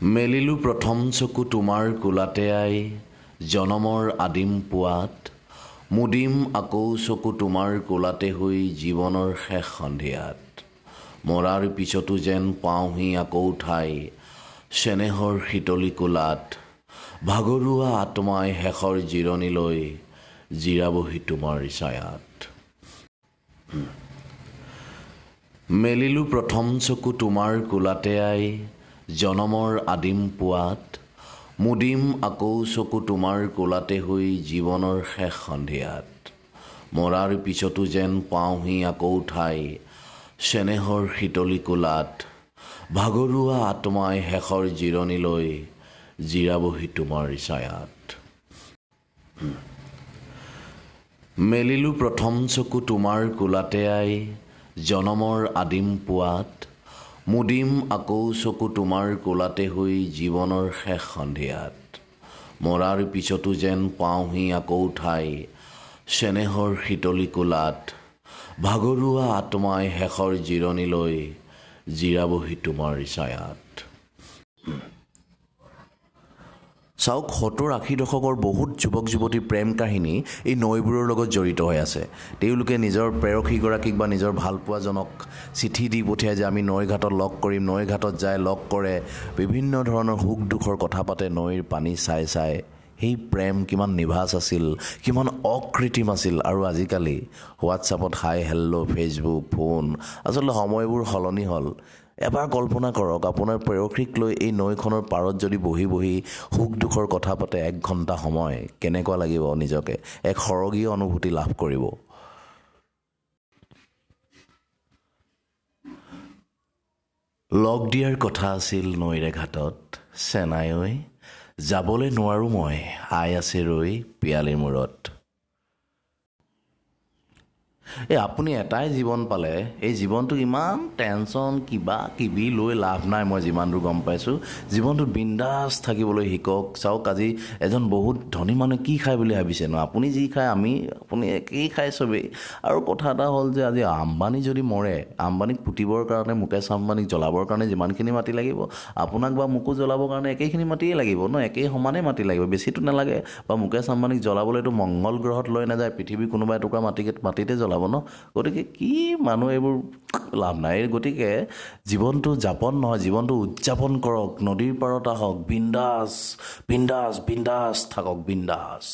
মেলিলোঁ প্ৰথম চকু তোমাৰ কোলাতে আই জনমৰ আদিম পোৱাত মুদিম আকৌ চকু তোমাৰ কোলাতে হৈ জীৱনৰ শেষ সন্ধিয়াত। মৰাৰ পিছতো যেন পাওঁহি আকৌ ঠাই চেনেহৰ শীতলী কোলাত। ভাগৰুৱা আত্মাই শেষৰ জিৰণিলৈ জিৰাবহি তোমাৰ ছায়াত। মেলিলোঁ প্ৰথম চকু তোমাৰ কোলাতে আই জনমৰ আদিম পোৱাত মুদিম আকৌ চকু তোমাৰ কোলাতে হৈ জীৱনৰ শেষ সন্ধিয়াত। মৰাৰ পিছতো যেন পাওঁহি আকৌ ঠাই চেনেহৰ শীতলী কোলাত ভাগৰুৱা আত্মাই শেষৰ জিৰণিলৈ জিৰাবহি তোমাৰ ছায়াত। মেলিলোঁ প্ৰথম চকু তোমাৰ কোলাতে আই জনমৰ আদিম পোৱাত মুদিম আকৌ চকু তোমাৰ কোলাতে হৈ জীৱনৰ শেষ সন্ধিয়াত। মৰাৰ পিছতো যেন পাওঁহি আকৌ ঠাই চেনেহৰ শীতলী কোলাত। ভাগৰুৱা আত্মাই শেষৰ জিৰণিলৈ জিৰাবহি তোমাৰ ছায়াত। চাওক সত্তৰ আশী দশকৰ বহুত যুৱক যুৱতীৰ প্ৰেম কাহিনী এই নৈবোৰৰ লগত জড়িত হৈ আছে। তেওঁলোকে নিজৰ প্ৰেয়সীগৰাকীক বা নিজৰ ভালপোৱাজনক চিঠি দি পঠিয়াই যে আমি নৈ ঘাটত লগ কৰিম নৈ ঘাটত যাই লগ কৰে। বিভিন্ন ধৰণৰ সুখ দুখৰ কথা পাতে নৈৰ পানী চাই চাই। সেই প্ৰেম কিমান নিভাজ আছিল কিমান অকৃত্ৰিম আছিল। আৰু আজিকালি হোৱাটছআপত হাই হেল্ল' ফেচবুক ফোন আচলতে সময়বোৰ সলনি হ'ল। এবাৰ কল্পনা কৰক আপোনাৰ প্ৰেয়সীক লৈ এই নৈখনৰ পাৰত যদি বহি বহি সুখ দুখৰ কথা পাতে এক ঘণ্টা সময় কেনেকুৱা লাগিব নিজকে? এক সৰগীয় অনুভূতি লাভ কৰিব। লগ দিয়াৰ কথা আছিল নৈৰে ঘাটত চেনাই ঐ যাবলৈ নোৱাৰোঁ মই আই আছে ৰৈ পিয়ালিৰ মূৰত। এই আপুনি এটাই জীৱন পালে এই জীৱনটোক ইমান টেনশ্যন কিবা কিবি লৈ লাভ নাই মই যিমান দূৰ গম পাইছোঁ। জীৱনটোত বিন্দাছ থাকিবলৈ শিকক চাওক আজি এজন বহুত ধনী মানুহে কি খায় বুলি ভাবিছে ন আপুনি যি খায় আমি আপুনি একেই খায় চবেই। আৰু কথা এটা হ'ল যে আজি আম্বানী যদি মৰে আম্বানীক পুতিবৰ কাৰণে মুকেশ আম্বানীক জ্বলাবৰ কাৰণে যিমানখিনি মাটি লাগিব আপোনাক বা মোকো জ্বলাবৰ কাৰণে একেইখিনি মাটিয়েই লাগিব ন? একেই সমানেই মাটি লাগিব বেছিটো নালাগে। বা মুকেশ আম্বানীক জ্বলাবলৈতো মংগল গ্ৰহত লৈ নাযায় পৃথিৱীৰ কোনোবা এটুকুৰা মাটি মাটিতে জ্বলাব যাব ন? গতিকে কি মানুহ এইবোৰ লাভ নাই? গতিকে জীৱনটো যাপন নহয় জীৱনটো উদযাপন কৰক। নদীৰ পাৰত আহক বিন্দাছ বিন্দাছ বিন্দাছ থাকক বিন্দাছ